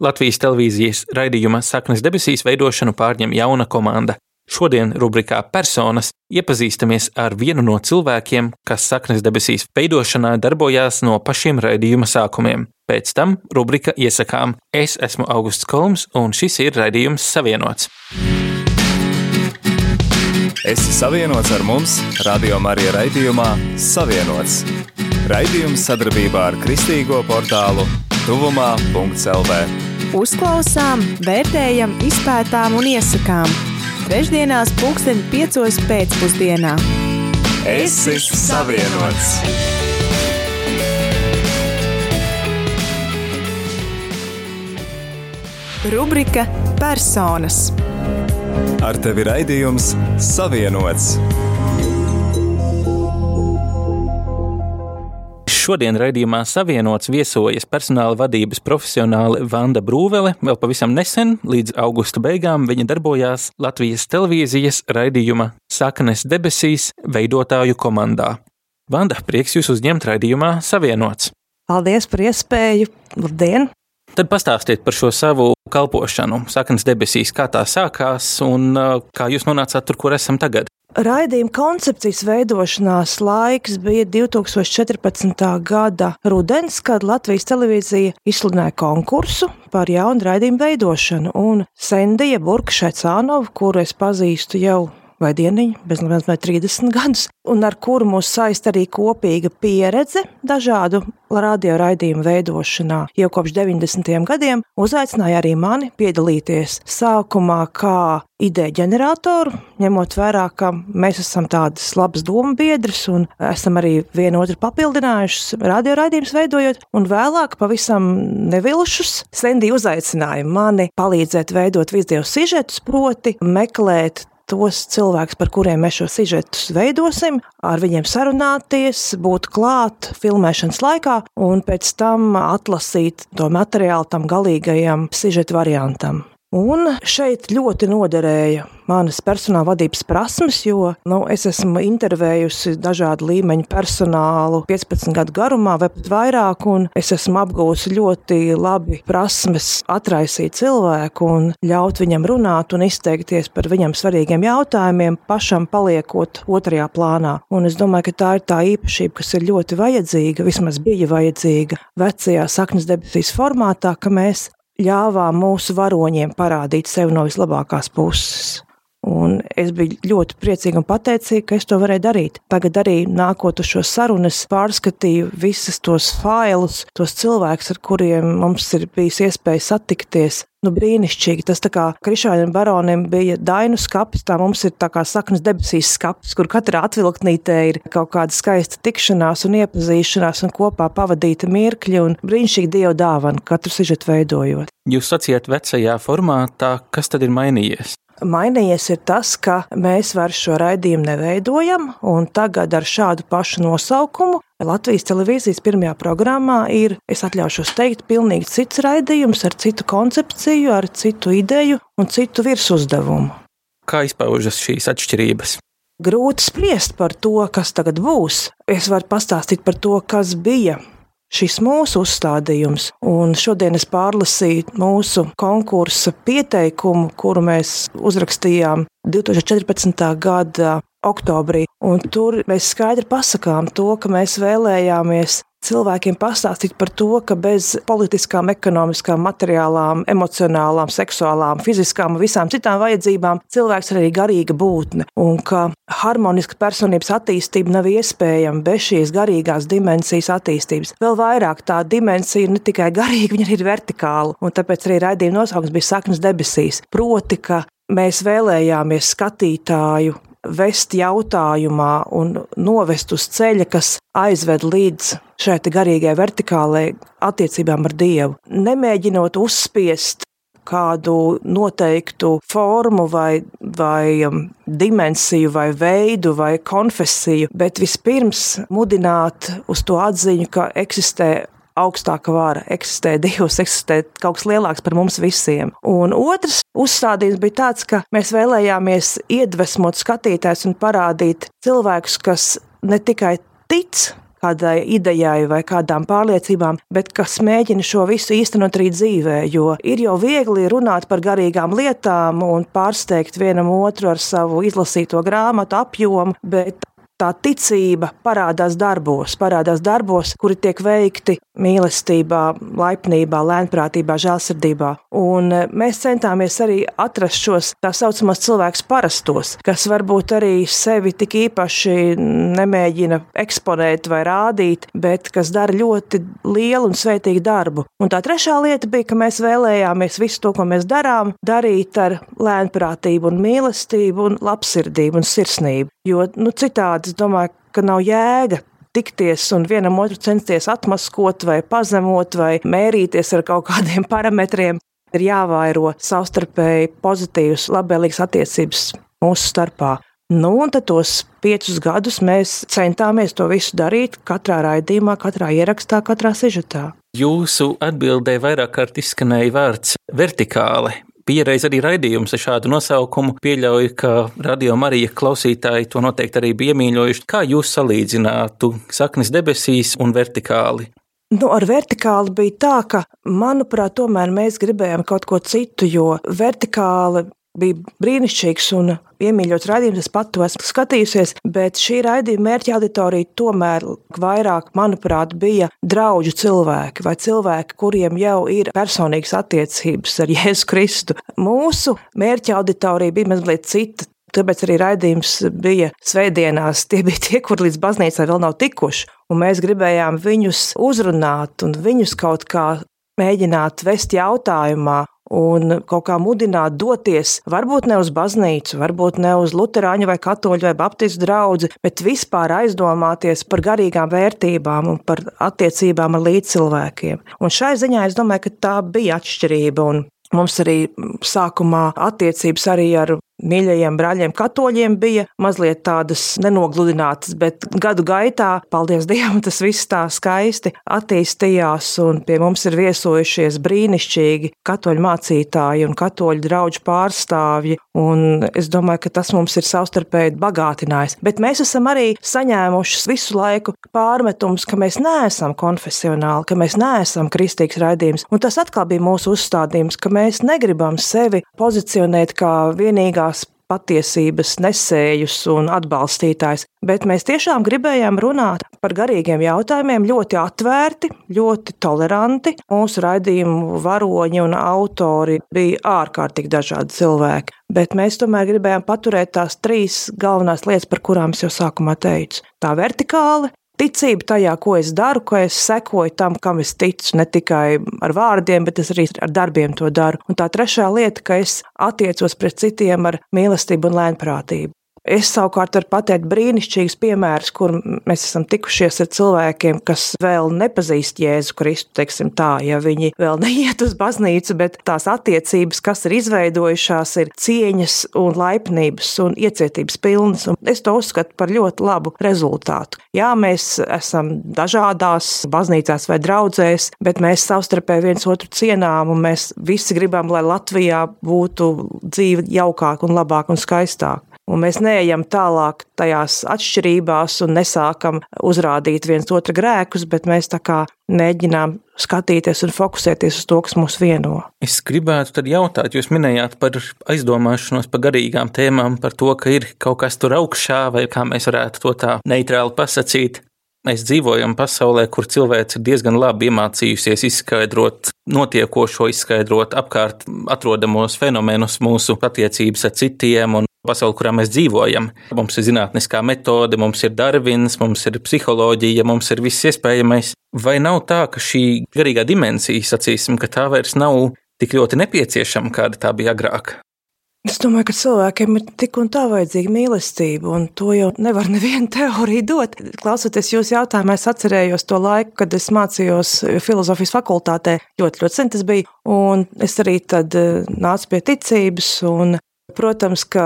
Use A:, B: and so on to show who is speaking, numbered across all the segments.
A: Latvijas televīzijas raidījuma Saknes debesīs veidošanu pārņem jauna komanda. Šodien rubrikā Personas iepazīstamies ar vienu no cilvēkiem, kas saknes debesīs veidošanā darbojās no pašiem raidījuma sākumiem. Pēc tam rubrika iesakām Es esmu Augusts Kolms un šis ir raidījums Savienots.
B: Esi savienots ar mums, Radio Marija raidījumā Savienots. Raidījums sadarbībā ar Kristīgo portālu Tuvumā.CLV.
C: Uzklausām, vērtējam, izpētām un iesakām. Trešdienās, pulksten piecos pēcpusdienā.
B: Esi savienots!
C: Rubrika Personas.
B: Ar tevi raidījums Savienots.
A: Šodien raidījumā savienots viesojas personāla vadības profesionāli Vanda Brūvele. Vēl pavisam nesen, līdz augusta beigām, viņa darbojās Latvijas televīzijas raidījuma Saknes debesīs veidotāju komandā. Vanda, prieks jūs uzņemt raidījumā savienots.
D: Paldies par iespēju. Labdien!
A: Tad pastāstiet par šo savu kalpošanu, saknes debesīs, kā tā sākās un uh, kā jūs nonācāt tur, kur esam tagad.
D: Raidījuma koncepcijas veidošanās laiks bija 2014. gada rudens, kad Latvijas televīzija izsludināja konkursu par jaunu raidījumu veidošanu. Un Sendija Burka Šecānova, kuru es pazīstu jau vai dieniņu, bez mazliet vai 30 gadus, un ar kuru mūs saist arī kopīga pieredze dažādu radio raidījumu veidošanā. Jau kopš 90. gadiem uzaicināja arī mani piedalīties sākumā kā ideja ģeneratoru, ņemot vērā, ka mēs esam tādas labas domu biedras un esam arī vienotru papildinājušas radio raidījumus veidojot, un vēlāk pavisam nevilšus Sendī uzaicināja mani palīdzēt veidot video sižetus, proti meklēt tos cilvēkus, par kuriem mēs šo sižetus veidosim, ar viņiem sarunāties, būt klāt filmēšanas laikā un pēc tam atlasīt to materiālu tam galīgajam sižetu variantam. Un šeit ļoti noderēja manas personāla vadības prasmes, jo nu, es esmu intervējusi dažādu līmeņu personālu 15 gadu garumā, vai pat vairāk, un es esmu apgūsi ļoti labi prasmes atraisīt cilvēku un ļaut viņam runāt un izteikties par viņam svarīgiem jautājumiem, pašam paliekot otrajā plānā. Un es domāju, ka tā ir tā īpašība, kas ir ļoti vajadzīga, vismaz bija vajadzīga vecajā saknes debesīs formātā, ka mēs ļāvām mūsu varoņiem parādīt sevi no vislabākās puses. Un es biju ļoti priecīga un pateicīga, ka es to varēju darīt. Tagad arī nākot uz šo sarunu, es pārskatīju visus tos failus, tos cilvēkus, ar kuriem mums ir bijis iespēja satikties. Nu, brīnišķīgi. Tas kā Krišāņam baronim bija dainu skats, tā mums ir tā kā saknes debesīs skats, kur katrā atvilktnītē ir kaut kāda skaista tikšanās un iepazīšanās un kopā pavadīta mirkļi un brīnišķīgi dievu dāvana katru sižetu veidojot.
A: Jūs sacījāt vecajā formātā, kas tad ir mainījies?
D: Mainījies ir tas, ka mēs vairs šo raidījumu neveidojam, un tagad ar šādu pašu nosaukumu Latvijas televīzijas pirmajā programmā ir, es atļaušos teikt, pilnīgi cits raidījums ar citu koncepciju, ar citu ideju un citu virsuzdevumu.
A: Kā izpaužas šīs atšķirības?
D: Grūti spriest par to, kas tagad būs. Es varu pastāstīt par to, kas bija šis mūsu uzstādījums. Un šodien es pārlasīju mūsu konkursa pieteikumu, kuru mēs uzrakstījām 2014. gada oktobrī. Un tur mēs skaidri pasakām to, ka mēs vēlējāmies cilvēkiem pastāstīt par to, ka bez politiskām, ekonomiskām, materiālām, emocionālām, seksuālām, fiziskām un visām citām vajadzībām cilvēks ir arī garīga būtne. Un ka harmoniska personības attīstība nav iespējama bez šīs garīgās dimensijas attīstības. Vēl vairāk tā dimensija ir ne tikai garīga, viņa ir vertikāla. Un tāpēc arī raidījuma nosaukums bija saknes debesīs. Proti, ka mēs vēlējāmies skatītāju vest jautājumā un novest uz ceļa, kas aizved līdz šai garīgajai vertikālajai attiecībām ar Dievu. Nemēģinot uzspiest kādu noteiktu formu vai, vai um, dimensiju vai veidu vai konfesiju, bet vispirms mudināt uz to atziņu, ka eksistē augstāka vara, eksistē Dievs, eksistē kaut kas lielāks par mums visiem. Un otrs uzstādījums bija tāds, ka mēs vēlējāmies iedvesmot skatītājus un parādīt cilvēkus, kas ne tikai tic, kādai idejai vai kādām pārliecībām, bet kas mēģina šo visu īstenot arī dzīvē. Jo ir jau viegli runāt par garīgām lietām un pārsteigt vienam otru ar savu izlasīto grāmatu apjomu, bet tā ticība parādās darbos, parādās darbos, kuri tiek veikti mīlestībā, laipnībā, lēnprātībā, žēlsirdībā. Un e, mēs centāmies arī atrast šos tā saucamos cilvēkus parastos, kas varbūt arī sevi tik īpaši nemēģina eksponēt vai rādīt, bet kas dara ļoti lielu un sveitīgu darbu. Un tā trešā lieta bija, ka mēs vēlējāmies visu to, ko mēs darām, darīt ar lēnprātību un mīlestību un labsirdību un sirsnību. Jo nu, citādi es domāju, ka nav jēga tikties un vienam otru censties atmaskot vai pazemot vai mērīties ar kaut kādiem parametriem. Ir jāvairo savstarpēji pozitīvas, labvēlīgas attiecības mūsu starpā. Nu, un tad tos piecus gadus mēs centāmies to visu darīt katrā raidījumā, katrā ierakstā, katrā sižetā.
A: Jūsu atbildē vairāk kārt izskanēja vārds vertikāli. Pierreiz arī raidījums ar šādu nosaukumu pieļauju, ka radio Marija klausītāji to noteikti arī bija iemīļojuši. Kā jūs salīdzinātu saknes debesīs un vertikāli?
D: Nu, ar vertikāli bija tā, ka, manuprāt, tomēr mēs gribējām kaut ko citu, jo vertikāli bija brīnišķīgs un iemīļots raidījums. Es pat to esmu skatījusies, bet šī raidījuma mērķa auditorija tomēr vairāk, manuprāt, bija draugu cilvēki vai cilvēki, kuriem jau ir personīgas attiecības ar Jēzu Kristu. Mūsu mērķa auditorija bija mazliet cita. Tāpēc arī raidījums bija svētdienās. Tie bija tie, kur līdz baznīcai vēl nav tikuši. Un mēs gribējām viņus uzrunāt un viņus kaut kā mēģināt vest jautājumā, un kaut kā mudināt doties, varbūt ne uz baznīcu, varbūt ne uz luterāņu vai katoļu vai baptistu draugu, bet vispār aizdomāties par garīgām vērtībām un par attiecībām ar līdzcilvēkiem. Un šai ziņā es domāju, ka tā bija atšķirība. Mums arī sākumā attiecības arī ar mīļajiem brāļiem katoļiem bija mazliet tādas nenogludinātas, bet gadu gaitā, paldies Dievam, tas viss tā skaisti attīstījās, un pie mums ir viesojušies brīnišķīgi katoļu mācītāji un katoļu draugu pārstāvji, un es domāju, ka tas mums ir savstarpēji bagātinājis. Bet mēs esam arī saņēmuši visu laiku pārmetumus, ka mēs neesam konfesionāli, ka mēs neesam kristīgs raidījums, un tas atkal bija mūsu uzstādījums, ka mēs negribam sevi pozicionēt kā vienīgā patiesības nesējus un atbalstītājs, bet mēs tiešām gribējām runāt par garīgiem jautājumiem ļoti atvērti, ļoti toleranti. Mūsu raidījumu varoņi un autori bija ārkārtīgi dažādi cilvēki, bet mēs tomēr gribējām paturēt tās trīs galvenās lietas, par kurām es jau sākumā teicu. Tā vertikāli, ticība tajā, ko es daru, ka es sekoju tam, kam es ticu, ne tikai ar vārdiem, bet es arī ar darbiem to daru. Un tā trešā lieta, ka es attiecos pret citiem ar mīlestību un lēnprātību. Es savukārt varu pateikt brīnišķīgus piemērus, kur mēs esam tikušies ar cilvēkiem, kas vēl nepazīst Jēzu Kristu, teiksim tā, ja viņi vēl neiet uz baznīcu, bet tās attiecības, kas ir izveidojušās, ir cieņas un laipnības un iecietības pilnas, un es to uzskatu par ļoti labu rezultātu. Jā, mēs esam dažādās baznīcās vai draudzēs, bet mēs savstarpēji viens otru cienām, un mēs visi gribam, lai Latvijā būtu dzīve jaukāka un labāka un skaistāka. Un mēs neejam tālāk tajās atšķirībās un nesākam uzrādīt viens otru grēkus, bet mēs tā kā mēģinām skatīties un fokusēties uz to, kas mūs vieno.
A: Es gribētu tad jautāt, jūs minējāt par aizdomāšanos par garīgām tēmām, par to, ka ir kaut kas tur augšā, vai kā mēs varētu to tā neitrāli pasakīt. Mēs dzīvojam pasaulē, kur cilvēks ir diezgan labi iemācījusies izskaidrot notiekošo, izskaidrot apkārt atrodamos fenomenus, mūsu attiecības ar citiem un pasauli, kurā mēs dzīvojam. Mums ir zinātniskā metode, mums ir Darvins, mums ir psiholoģija, mums ir viss iespējamais. Vai nav tā, ka šī garīgā dimensija, sacīsim, ka tā vairs nav tik ļoti nepieciešama, kāda tā bija agrāk?
D: Es domāju, ka cilvēkiem ir tik un tā vajadzīga mīlestība, un to jau nevar neviena teorija dot. Klausoties jūsu jautājumā, es atcerējos to laiku, kad es mācījos filozofijas fakultātē. Ļoti, ļoti sen tas bija, un es arī tad eh, nācu pie ticības, un Protams, ka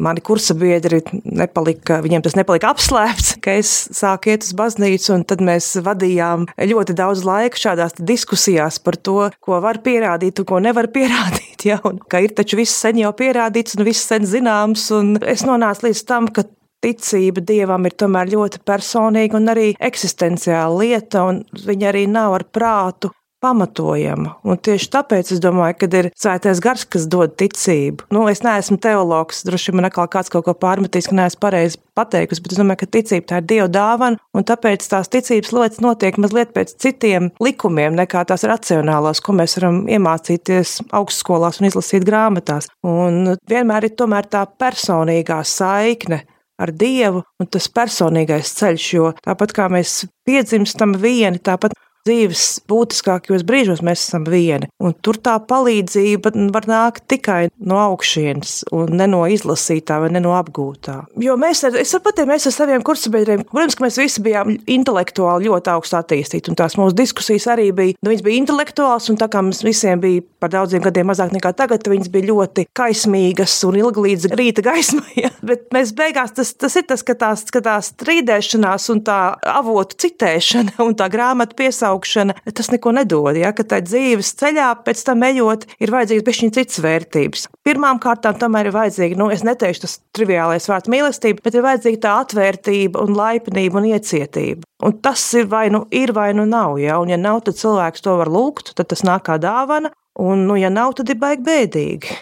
D: mani kursa biedri nepalika, viņiem tas nepalika apslēpts, ka es sāku iet uz baznīcu, un tad mēs vadījām ļoti daudz laika šādās diskusijās par to, ko var pierādīt un ko nevar pierādīt. Ja? Un, ka ir taču viss sen jau pierādīts un viss sen zināms, un es nonācu līdz tam, ka ticība dievam ir tomēr ļoti personīga un arī eksistenciāla lieta, un viņa arī nav ar prātu pamatojama. Un tieši tāpēc es domāju, ka ir svētais gars, kas dod ticību. Nu, es neesmu teologs, droši vien man atkal kāds kaut ko pārmetīs, ka neesmu pareizi pateikusi, bet es domāju, ka ticība tā ir dieva dāvana, un tāpēc tās ticības lietas notiek mazliet pēc citiem likumiem nekā tās racionālās, ko mēs varam iemācīties augstskolās un izlasīt grāmatās. Un vienmēr ir tomēr tā personīgā saikne ar Dievu un tas personīgais ceļš, jo tāpat kā mēs piedzimstam vieni, tāpat dzīves būtiskākajos brīžos mēs esam vieni. Un tur tā palīdzība var nākt tikai no un ne no izlasītā vai no apgūtā. Jo mēs, ar, es saprotu, mēs ar saviem kursabiedriem, protams, ka mēs visi bijām intelektuāli ļoti augstu attīstīti, un tās mūsu diskusijas arī bija, nu, viņas bija intelektuāls, un tā kā mums visiem bija par daudziem gadiem mazāk nekā tagad, viņas bija ļoti kaismīgas un ilgi līdz rīta gaismai. Ja? Bet mēs beigās tas, tas ir tas, ka tās, ka tā strīdēšanās un tā avotu citēšana un tā grāmatu piesaušana augšana, tas neko nedod. Ja, ka tā dzīves ceļā pēc tam ejot, ir vajadzīgs bišķiņ cits vērtības. Pirmām kārtām tomēr ir vajadzīga, nu, es neteikšu tas triviālais vārds mīlestība, bet ir vajadzīga tā atvērtība un laipnība un iecietība. Un tas ir vai nu ir, vai nu nav. Ja? Un, ja nav, tad cilvēks to var lūgt, tad tas nāk kā dāvana, un, nu, ja nav, tad ir baigi bēdīgi.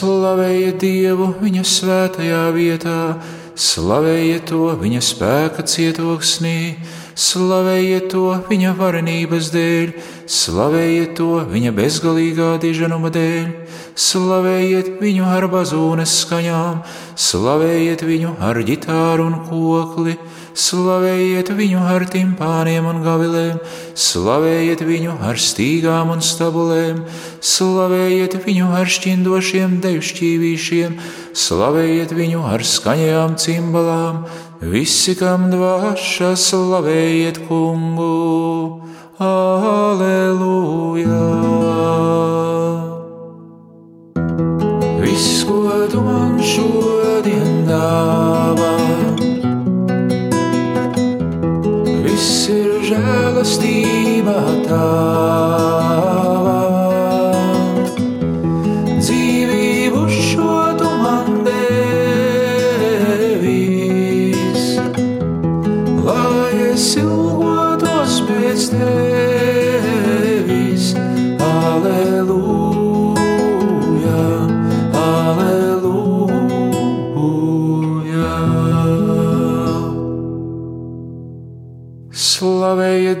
E: Dievu viņa svētajā vietā, slavējiet to viņa spēka cietoksnī, slavējiet to viņa varenības dēļ, slavējiet to viņa bezgalīgā diženuma dēļ, slavējiet viņu ar bazūnes skaņām, slavējiet viņu ar ģitāru un kokli slavējiet viņu ar timpāniem un gavilēm, slavējiet viņu ar stīgām un stabulēm, slavējiet viņu ar šķindošiem dejušķīvīšiem, slavējiet viņu ar skaņajām cimbalām, visi, kam dvāša, slavējiet kungu! Aleluja! Viss, ko tu man šodien dāvā, žēlastība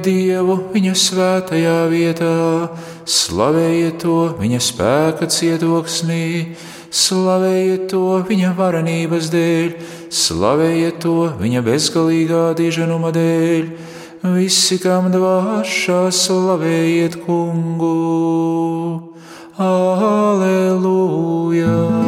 E: Dievu viņa svētajā vietā, slavējiet to viņa spēka cietoksnī, slavējiet to viņa varenības dēļ, slavējiet to viņa bezgalīgā diženuma dēļ. Visi, kam dvāšā, slavējiet kungu! Aleluja! Viss,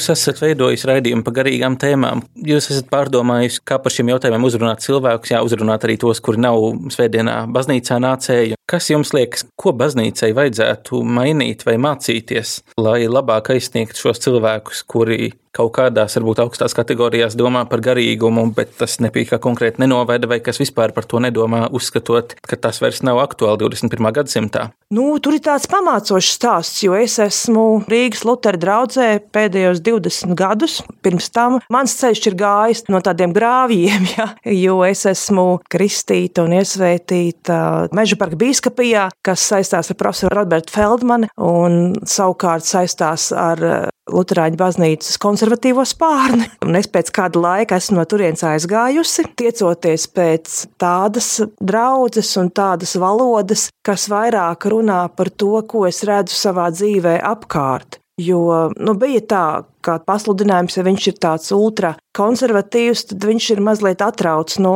A: Jūs esat veidojis raidījumu par garīgām tēmām. Jūs esat pārdomājis, kā par šiem jautājumiem uzrunāt cilvēkus, jā, uzrunāt arī tos, kuri nav svētdienā baznīcā nācēju. Kas jums liekas, ko baznīcai vajadzētu mainīt vai mācīties, lai labāk aizsniegtu šos cilvēkus, kuri kaut kādās, varbūt augstās kategorijās domā par garīgumu, bet tas nepīkā konkrēti nenoveda, vai kas vispār par to nedomā, uzskatot, ka tas vairs nav aktuāli 21. gadsimtā.
D: Nu, tur ir tāds pamācošs stāsts, jo es esmu Rīgas Lutera draugzē pēdējos 20 gadus. Pirms tam mans ceļš ir gājis no tādiem grāvjiem, ja, jo es esmu kristīta un iesvētīta Meža parka bīskapijā, kas saistās ar profesoru Robertu Feldmanu un savukārt saistās ar Lutāņu baznīcas konservatīvo spārni. Un es pēc kāda laika esmu no turienes aizgājusi, tiecoties pēc tādas draudzes un tādas valodas, kas vairāk runā par to, ko es redzu savā dzīvē apkārt. Jo nu, bija tā, ka pasludinājums, ja viņš ir tāds ultra konservatīvs, tad viņš ir mazliet atrauc no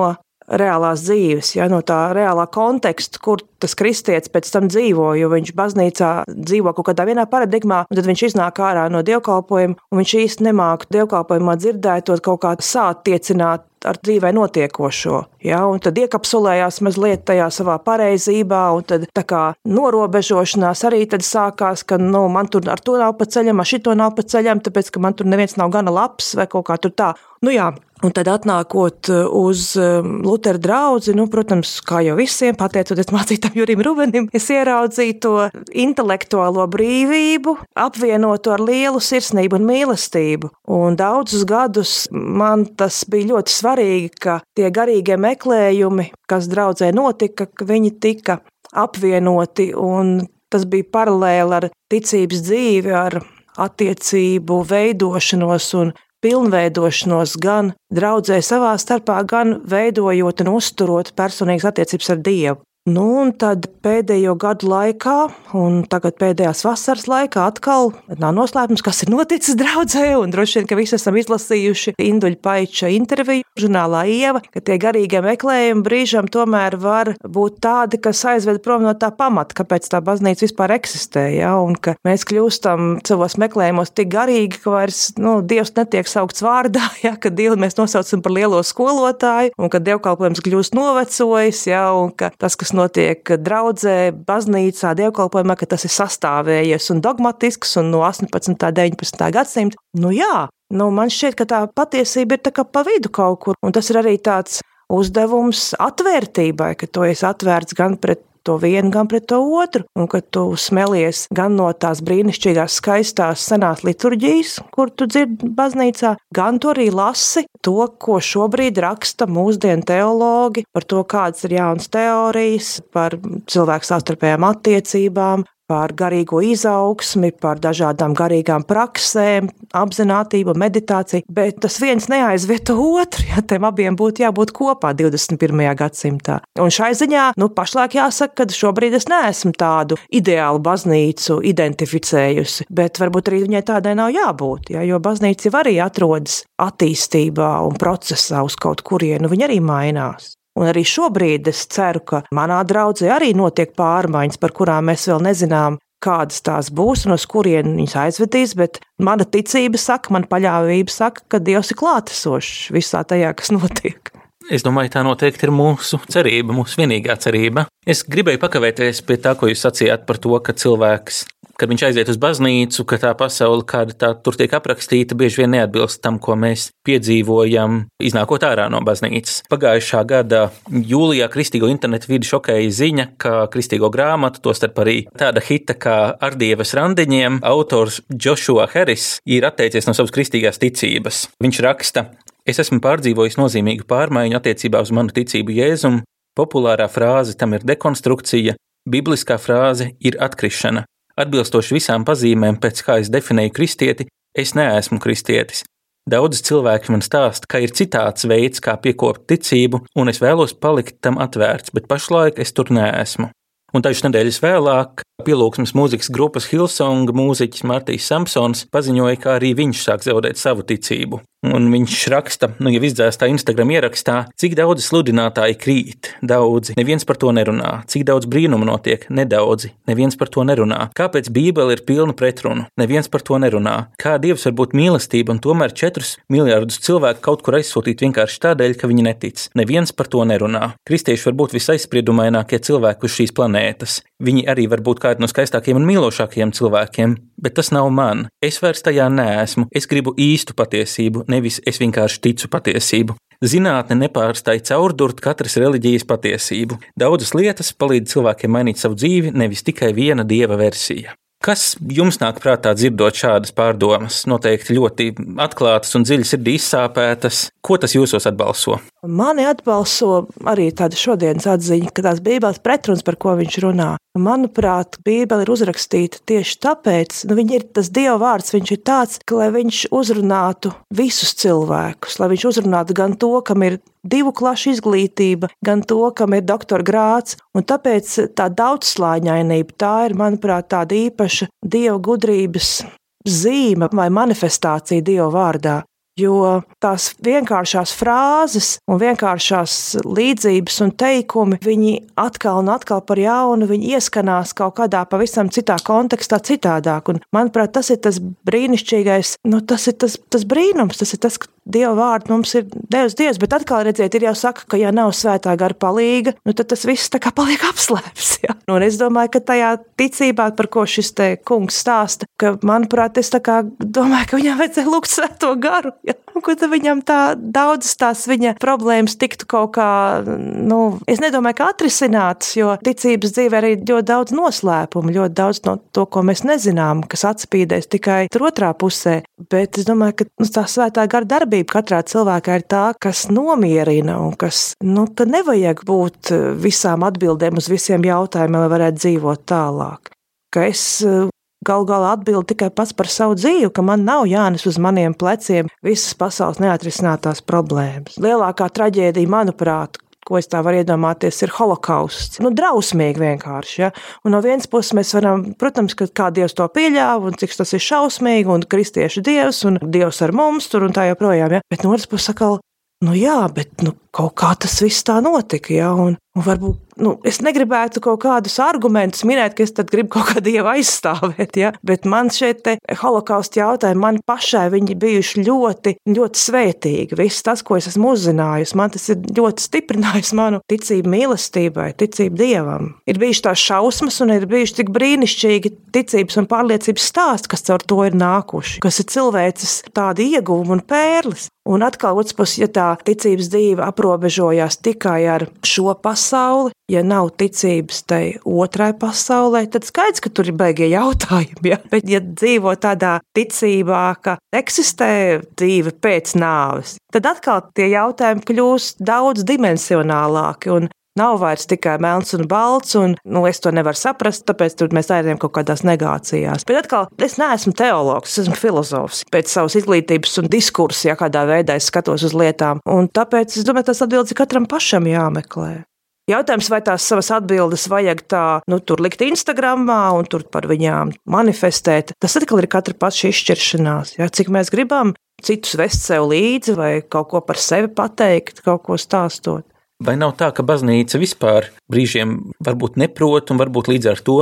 D: reālās dzīves, ja, no tā reālā konteksta, kur tas kristietis pēc tam dzīvo, jo viņš baznīcā dzīvo kaut kādā vienā paradigmā, un tad viņš iznāk ārā no dievkalpojuma, un viņš īsti nemāk dievkalpojumā dzirdētot kaut kā sātiecināt ar dzīvē notiekošo. Ja, un tad iekapsulējās mazliet tajā savā pareizībā, un tad tā kā norobežošanās arī sākās, ka nu, man tur ar to nav pa ceļam, ar šito nav pa ceļam, tāpēc ka man tur neviens nav gana labs vai kaut kā tur tā. Nu jā, Un tad, atnākot uz um, Lutera draugu, nu, protams, kā jau visiem, pateicoties mācītājam Jurim Rubenim, es ieraudzīju to intelektuālo brīvību, apvienotu ar lielu sirsnību un mīlestību. Un daudzus gadus man tas bija ļoti svarīgi, ka tie garīgie meklējumi, kas draudzē notika, ka viņi tika apvienoti, un tas bija paralēli ar ticības dzīvi, ar attiecību veidošanos un pilnveidošanos gan draudzē savā starpā, gan veidojot un uzturot personīgas attiecības ar Dievu. Nu, un tad pēdējo gadu laikā, un tagad pēdējās vasaras laikā, atkal nav noslēpums, kas ir noticis draudzē. Droši vien, ka visi esam izlasījuši Induļa Paiča interviju žurnālā Ieva, ka tie garīgie meklējumi brīžam tomēr var būt tādi, kas aizved prom no tā pamata, kāpēc tā baznīca vispār eksistē. Ja? Un ka mēs kļūstam savos meklējumos tik garīgi, ka vairs nu, Dievs netiek saukts vārdā, ja? ka Dievu mēs nosaucam par lielo skolotāju, un ka dievkalpojums kļūst novecojis, ja? un ka tas, kas notiek draudzē, baznīcā, dievkalpojumā, ka tas ir sastāvējies un dogmatisks un no 18. un 19. gadsimta. Nu jā, nu man šķiet, ka tā patiesība ir tā kā pa vidu kaut kur, un tas ir arī tāds uzdevums atvērtībai, ka to es atvērts gan pret to vienu, gan pret to otru, un ka tu smelies gan no tās brīnišķīgās, skaistās senās liturģijas, kur tu dzirdi baznīcā, gan tu arī lasi to, ko šobrīd raksta mūsdienu teologi par to, kādas ir jaunas teorijas, par cilvēku savstarpējām attiecībām, par garīgo izaugsmi, par dažādām garīgām praksēm, apziņotību, meditāciju, bet tas viens neaizvieto otru, ja tiem abiem būtu jābūt kopā 21. gadsimtā. Un šai ziņā, nu, pašlaik jāsaka, ka šobrīd es neesmu tādu ideālu baznīcu identificējusi, bet varbūt arī viņai tādai nav jābūt, ja, jo baznīca jau arī atrodas attīstībā un procesā uz kaut kurienu, viņa arī mainās. Un arī šobrīd es ceru, ka manā draudzē arī notiek pārmaiņas, par kurām mēs vēl nezinām, kādas tās būs un uz kurien viņas aizvedīs, bet mana ticība saka, man paļāvība saka, ka Dievs ir klātesošs visā tajā, kas notiek.
A: Es domāju, tā noteikti ir mūsu cerība, mūsu vienīgā cerība. Es gribēju pakavēties pie tā, ko jūs sacījāt par to, ka cilvēks kad viņš aiziet uz baznīcu, ka tā pasaule, kāda tā tur tiek aprakstīta, bieži vien neatbilst tam, ko mēs piedzīvojam, iznākot ārā no baznīcas. Pagājušā gada jūlijā kristīgo internetu vidi šokēja ziņa, ka kristīgo grāmatu, tostarp arī tāda hita kā Ar dievas randiņiem, autors Joshua Harris ir atteicies no savas kristīgās ticības. Viņš raksta, Es esmu pārdzīvojis nozīmīgu pārmaiņu attiecībā uz manu ticību Jēzum. Populārā frāze tam ir dekonstrukcija, bibliskā frāze ir atkrišana. Atbilstoši visām pazīmēm, pēc kā es definēju kristieti, es neesmu kristietis. Daudz cilvēki man stāsta, ka ir citāds veids, kā piekopt ticību, un es vēlos palikt tam atvērts, bet pašlaik es tur neesmu. Un dažas nedēļas vēlāk pielūgsmes mūzikas grupas Hilsonga mūziķis Martīs Samsons paziņoja, ka arī viņš sāk zaudēt savu ticību. Un viņš raksta, nu, jau izdzēstā Instagram ierakstā, cik daudz sludinātāji krīt, daudzi, neviens par to nerunā, cik daudz brīnumu notiek, nedaudzi, neviens par to nerunā. Kāpēc Bībele ir pilna pretrunu, neviens par to nerunā. Kā Dievs var būt mīlestība un tomēr četrus miljardus cilvēku kaut kur aizsūtīt vienkārši tādēļ, ka viņi netic. Neviens par to nerunā. Kristieši var būt visaizspriedumainākie cilvēki uz šīs planētas. Viņi arī var būt kādi no skaistākajiem un mīlošākajiem cilvēkiem, bet tas nav man. Es vairs tajā neesmu. Es gribu īstu patiesību, nevis es vienkārši ticu patiesību. Zinātne nepārstāj caurdurt katras reliģijas patiesību. Daudzas lietas palīdz cilvēkiem mainīt savu dzīvi, nevis tikai viena dieva versija. Kas jums nāk prātā dzirdot šādas pārdomas? Noteikti ļoti atklātas un dziļi sirdī izsāpētas. Ko tas jūsos atbalso?
D: Mani atbalso arī tāda šodienas atziņa, ka tās Bībeles pretruns, par ko viņš runā. Manuprāt, Bībele ir uzrakstīta tieši tāpēc, ka nu, ir tas Dieva vārds, viņš ir tāds, ka lai viņš uzrunātu visus cilvēkus, lai viņš uzrunātu gan to, kam ir divu klašu izglītība, gan to, kam ir doktora grāts. Un tāpēc tā daudzslāņainība, tā ir, manuprāt, tāda īpaša dieva gudrības zīme vai manifestācija Dieva vārdā. Jo tās vienkāršās frāzes un vienkāršās līdzības un teikumi, viņi atkal un atkal par jaunu, viņi ieskanās kaut kādā pavisam citā kontekstā, citādāk. Un, manuprāt, tas ir tas brīnišķīgais, nu, tas ir tas, tas brīnums, tas ir tas, Dieva vārdu mums ir devis Dievs, bet atkal redziet, ir jau saka, ka ja nav svētā gara palīga, nu, tad tas viss tā kā paliek apslēpts. Ja? Nu, es domāju, ka tajā ticībā, par ko šis te kungs stāsta, ka, manuprāt, es domāju, ka viņam vajadzēja lūgt svēto garu. Ja? Un, ko tad viņam tā daudzas tās viņa problēmas tiktu kaut kā, nu, es nedomāju, ka atrisinātas, jo ticības dzīvē arī ļoti daudz noslēpumu, ļoti daudz no to, ko mēs nezinām, kas atspīdēs tikai otrā pusē. Bet es domāju, ka nu, tā svētā gara darbība darbība katrā cilvēkā ir tā, kas nomierina un kas, nu, ka nevajag būt eh, visām atbildēm uz visiem jautājumiem, lai varētu dzīvot tālāk. Ka es eh, galu galā atbildu tikai pats par savu dzīvi, ka man nav jānes uz maniem pleciem visas pasaules neatrisinātās problēmas. Lielākā traģēdija, manuprāt, ko es tā varu iedomāties, ir holokausts. Nu, drausmīgi vienkārši. Ja? Un no vienas puses mēs varam, protams, ka kā Dievs to pieļāva un cik tas ir šausmīgi, un kristiešu Dievs un Dievs ar mums tur un tā joprojām. Ja? Bet no otras puses, atkal, nu jā, bet nu, kaut kā tas viss tā notika. Ja? Un, un varbūt nu, es negribētu kaut kādus argumentus minēt, ka es gribu kaut kādu dievu aizstāvēt, ja? bet man šeit holokausta jautājumi, man pašai viņi bijuši ļoti, ļoti svētīgi. Viss tas, ko es esmu uzzinājusi, man tas ir ļoti stiprinājis manu ticību mīlestībai, ticību dievam. Ir bijuši tās šausmas un ir bijuši tik brīnišķīgi ticības un pārliecības stāsti, kas caur to ir nākuši, kas ir cilvēces tādi ieguvumi un pērlis. Un atkal, otrs puses, ja tā ticības dzīve aprobežojās tikai ar šo pasauli, ja nav ticības tai otrai pasaulē, tad skaidrs, ka tur ir beigie jautājumi. Ja? Bet, ja dzīvo tādā ticībā, ka eksistē dzīve pēc nāves, tad atkal tie jautājumi kļūst daudz dimensionālāki. Nav vairs tikai melns un balts, un nu, es to nevaru saprast, tāpēc mēs aizējām kaut kādās negācijās. Bet atkal, es neesmu teologs, es esmu filozofs. Pēc savas izglītības un diskursa, ja kādā veidā es skatos uz lietām, un tāpēc es domāju, tas atbildes katram pašam jāmeklē. Jautājums, vai tās savas atbildes vajag tā, nu, tur likt Instagramā un tur par viņām manifestēt, tas atkal ir katra paša izšķiršanās. Ja? Cik mēs gribam citus vest sev līdzi vai kaut ko par sevi pateikt, kaut ko stāstot.
A: Vai nav tā, ka baznīca vispār brīžiem varbūt neprot un varbūt līdz ar to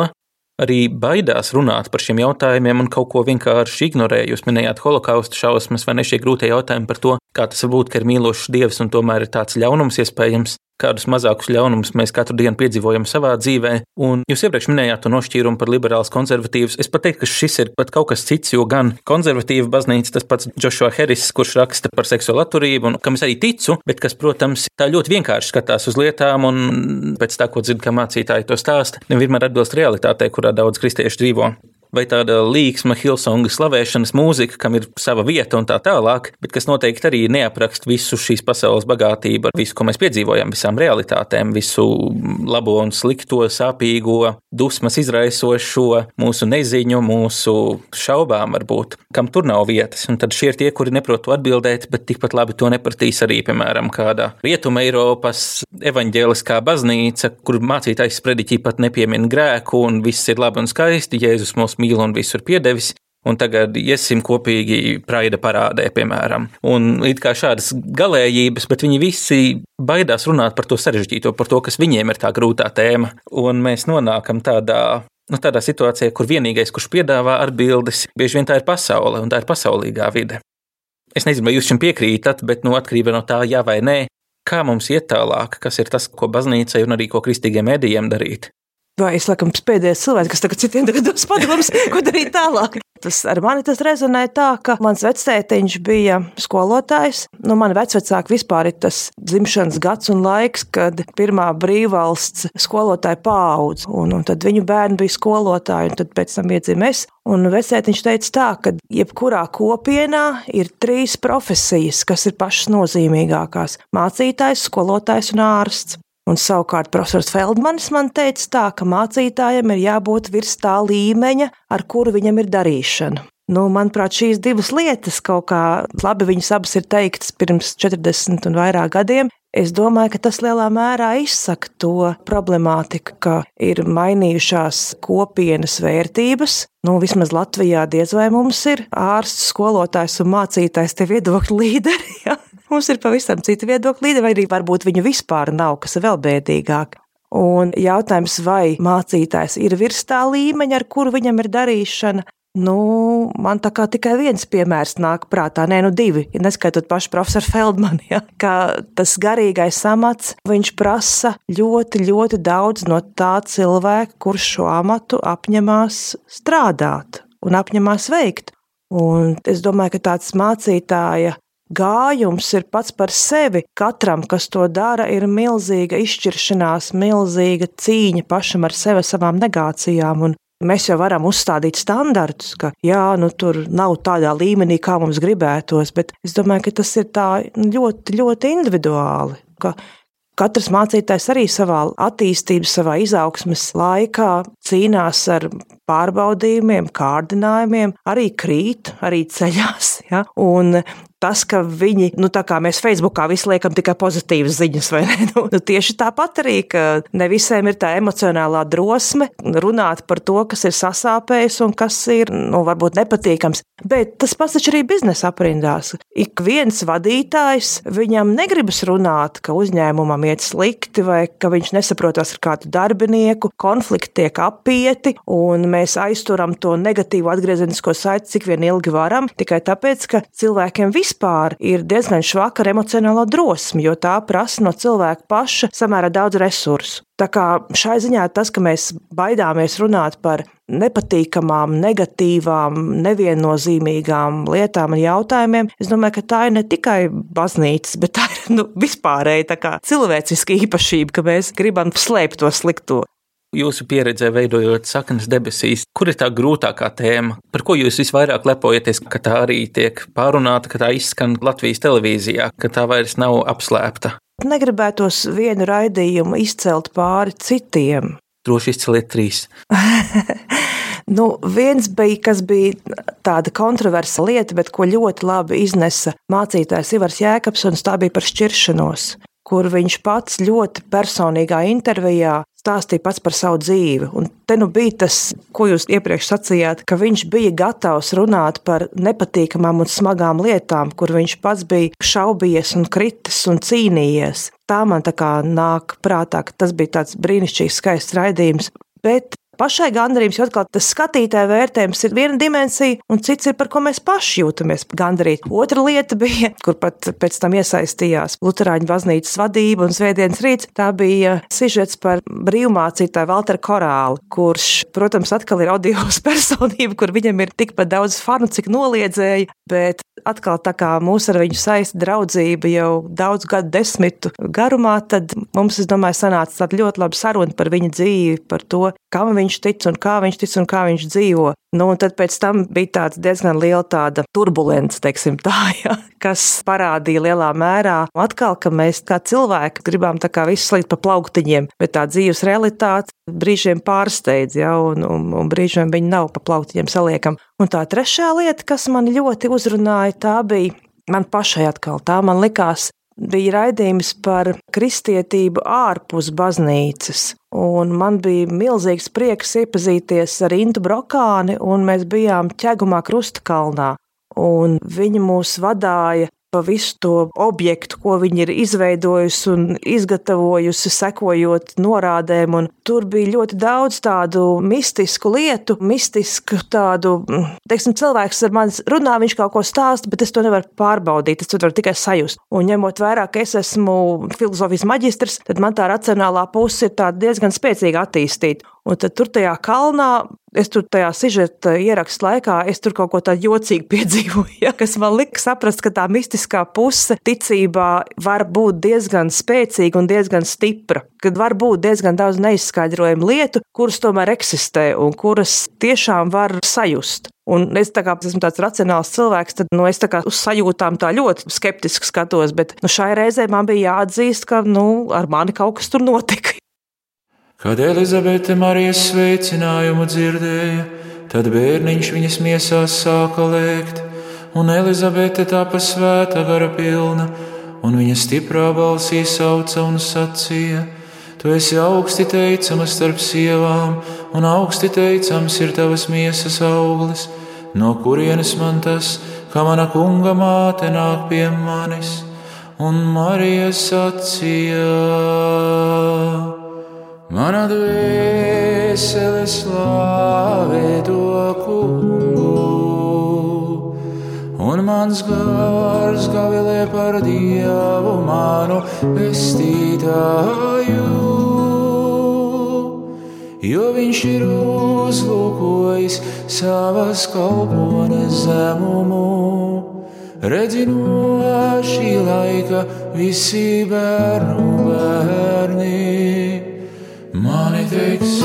A: arī baidās runāt par šiem jautājumiem un kaut ko vienkārši ignorē. Jūs minējāt holokausta šausmas vai ne šie grūtie jautājumi par to, kā tas var būt, ka ir mīlošs dievs un tomēr ir tāds ļaunums iespējams kādus mazākus ļaunumus mēs katru dienu piedzīvojam savā dzīvē. Un jūs iepriekš minējāt to nošķīrumu par liberāls konservatīvs. Es pat teiktu, ka šis ir pat kaut kas cits, jo gan konservatīva baznīca, tas pats Joshua Harris, kurš raksta par seksuālu atturību, un kam es arī ticu, bet kas, protams, tā ļoti vienkārši skatās uz lietām, un pēc tā, ko dzird, kā mācītāji to stāsta, nevienmēr atbilst realitātei, kurā daudz kristiešu dzīvo vai tāda līksma, Hilsonga slavēšanas mūzika, kam ir sava vieta un tā tālāk, bet kas noteikti arī neaprakst visu šīs pasaules bagātību, visu, ko mēs piedzīvojam, visām realitātēm, visu labo un slikto, sāpīgo, dusmas izraisošo, mūsu neziņu, mūsu šaubām varbūt, kam tur nav vietas. Un tad šie ir tie, kuri neprot atbildēt, bet tikpat labi to nepratīs arī, piemēram, kādā Rietuma Eiropas evaņģēliskā baznīca, kur mācītājs sprediķī pat nepiemina grēku un viss ir labi un skaisti, Jēzus mūs mīl un visur piedevis. un tagad iesim kopīgi praida parādē, piemēram. Un it kā šādas galējības, bet viņi visi baidās runāt par to sarežģīto, par to, kas viņiem ir tā grūtā tēma. Un mēs nonākam tādā nu, tādā situācijā, kur vienīgais, kurš piedāvā atbildes, bieži vien tā ir pasaule un tā ir pasaulīgā vide. Es nezinu, vai jūs šim piekrītat, bet nu, atkarībā no tā, jā vai nē, kā mums iet tālāk, kas ir tas, ko baznīcai un arī ko kristīgiem medijiem darīt.
D: Vai es laikam pēdējais cilvēks, kas tagad citiem dos padomus, ko darīt tālāk? Tas ar mani tas rezonē tā, ka mans vectētiņš bija skolotājs. Nu, man vecvecāki vispār ir tas dzimšanas gads un laiks, kad pirmā brīvvalsts skolotāja paudz, un, un tad viņu bērni bija skolotāji, un tad pēc tam iedzim es. Un vecētiņš teica tā, ka jebkurā kopienā ir trīs profesijas, kas ir pašas nozīmīgākās - mācītājs, skolotājs un ārsts. Un savukārt profesors Feldmanis man teica tā, ka mācītājam ir jābūt virs tā līmeņa, ar kuru viņam ir darīšana. Nu, manuprāt, šīs divas lietas kaut kā labi viņas abas ir teiktas pirms 40 un vairāk gadiem. Es domāju, ka tas lielā mērā izsaka to problemātiku, ka ir mainījušās kopienas vērtības. Nu, vismaz Latvijā diez vai mums ir ārsts, skolotājs un mācītājs, tie viedokļu līderi. Ja? Mums ir pavisam cita viedokļa līderi, vai arī varbūt viņu vispār nav, kas vēl bēdīgāk. Un jautājums, vai mācītājs ir virs tā līmeņa, ar kuru viņam ir darīšana, Nu, man tā kā tikai viens piemērs nāk prātā, nē, nu divi, ja neskaitot pašu profesoru Feldmanu, ja, ka tas garīgais amats, viņš prasa ļoti, ļoti daudz no tā cilvēka, kurš šo amatu apņemās strādāt un apņemās veikt. Un es domāju, ka tāds mācītāja gājums ir pats par sevi. Katram, kas to dara, ir milzīga izšķiršanās, milzīga cīņa pašam ar sevi, savām negācijām. Un mēs jau varam uzstādīt standartus, ka jā, nu, tur nav tādā līmenī, kā mums gribētos, bet es domāju, ka tas ir tā ļoti, ļoti individuāli. Katrs mācītājs arī savā attīstības, savā izaugsmes laikā cīnās ar pārbaudījumiem, kārdinājumiem, arī krīt, arī ceļās. Ja? Un tas, ka viņi, nu, tā kā mēs Facebookā visu liekam tikai pozitīvas ziņas, vai ne? Nu, nu, tieši tāpat arī, ka ne visiem ir tā emocionālā drosme runāt par to, kas ir sasāpējis un kas ir, nu, varbūt nepatīkams. Bet tas pats taču arī biznesa aprindās. Ik viens vadītājs, viņam negribas runāt, ka uzņēmumam iet slikti vai ka viņš nesaprotas ar kādu darbinieku, konflikti tiek apieti un mēs aizturam to negatīvo atgriezenisko saiti, cik vien ilgi varam, tikai tāpēc, ka cilvēkiem viss vispār ir diezgan švaka ar emocionālo drosmi, jo tā prasa no cilvēka paša samērā daudz resursu. Tā kā šai ziņā tas, ka mēs baidāmies runāt par nepatīkamām, negatīvām, neviennozīmīgām lietām un jautājumiem, es domāju, ka tā ir ne tikai baznīcas, bet tā ir nu, vispārēji cilvēciska īpašība, ka mēs gribam slēpt to slikto.
A: Jūsu pieredzē, veidojot saknes debesīs, kur ir tā grūtākā tēma, par ko jūs visvairāk lepojaties, ka tā arī tiek pārunāta, ka tā izskan Latvijas televīzijā, ka tā vairs nav apslēpta?
D: Negribētos vienu raidījumu izcelt pāri citiem.
A: Droši izceliet trīs.
D: Nu, viens bija, kas bija tāda kontroversa lieta, bet ko ļoti labi iznesa mācītājs Ivars Jēkabs, tā bija par šķiršanos, kur viņš pats ļoti personīgā intervijā stāstīja pats par savu dzīvi. Un te nu bija tas, ko jūs iepriekš sacījāt, ka viņš bija gatavs runāt par nepatīkamām un smagām lietām, kur viņš pats bija šaubījies un kritis un cīnījies. Tā man tā kā nāk prātā, ka tas bija tāds brīnišķīgs, skaists raidījums. Bet pašai gandarījums, jo atkal tas skatītāja vērtējums ir viena dimensija, un cits ir par ko mēs paši jūtamies gandarīti. Otra lieta bija, kur pat pēc tam iesaistījās Lutāņu baznīcas vadība un Svētdienas rīts. Tā bija sižets par brīvmācītāju Valteru Korālu, kurš, protams, atkal ir audios personība, kur viņam ir tikpat daudz fanu, cik noliedzēji, bet atkal tā kā mūs ar viņu saista draudzība jau daudz gadu desmitu garumā, tad mums, es domāju, sanāca tāda ļoti laba saruna par viņa dzīvi, par to, kam viņš tic un kā viņš tic un kā viņš dzīvo. Nu, un tad pēc tam bija tāds diezgan liela tāda turbulence, teiksim tā, ja, kas parādīja lielā mērā atkal, ka mēs kā cilvēki gribam tā kā visu slīd pa plauktiņiem, bet tā dzīves realitāte brīžiem pārsteidz, ja, un, un, un brīžiem viņi nav pa plauktiņiem saliekam. Un tā trešā lieta, kas man ļoti uzrunāja, tā bija man pašai atkal. Tā man likās bija raidījums par kristietību ārpus baznīcas. Un man bija milzīgs prieks iepazīties ar Intu Brokāni, un mēs bijām ķegumā Krustakalnā. Un viņa mūs vadīja pa visu to objektu, ko viņi ir izveidojusi un izgatavojusi, sekojot norādēm. Un tur bija ļoti daudz tādu mistisku lietu, mistisku tādu, teiksim, cilvēks ar mani runā, viņš kaut ko stāsta, bet es to nevaru pārbaudīt, es to varu tikai sajust. Un ņemot vērā, ka es esmu filozofijas maģistrs, tad man tā racionālā puse ir diezgan spēcīgi attīstīta. Un tad tur tajā kalnā, es tur tajā sižeta ierakstu laikā, es tur kaut ko tādu jocīgu piedzīvoju, ja, kas man lika saprast, ka tā mistiskā puse ticībā var būt diezgan spēcīga un diezgan stipra. Kad var būt diezgan daudz neizskaidrojumu lietu, kuras tomēr eksistē un kuras tiešām var sajust. Un es tā kā esmu tāds racionāls cilvēks, tad nu, es tā kā uz sajūtām tā ļoti skeptiski skatos, bet nu, šai reizē man bija jāatzīst, ka nu, ar mani kaut kas tur notika.
E: Kad Elizabete Marijas sveicinājumu dzirdēja, tad bērniņš viņas miesās sāka lēkt, un Elizabete tāpa svēta gara pilna, un viņa stiprā balsī sauca un sacīja: Tu esi augsti teicama starp sievām, un augsti teicams ir tavas miesas auglis, no kurienes man tas, ka mana kunga māte nāk pie manis, un Marija sacīja. Mana dvēsele slavē to kungu, un mans gars gavilē par dievu manu pestītāju. Jo viņš ir uzlūkojis savas kalpones zemumu, redzinot šī laika visi bērnu bērni Money takes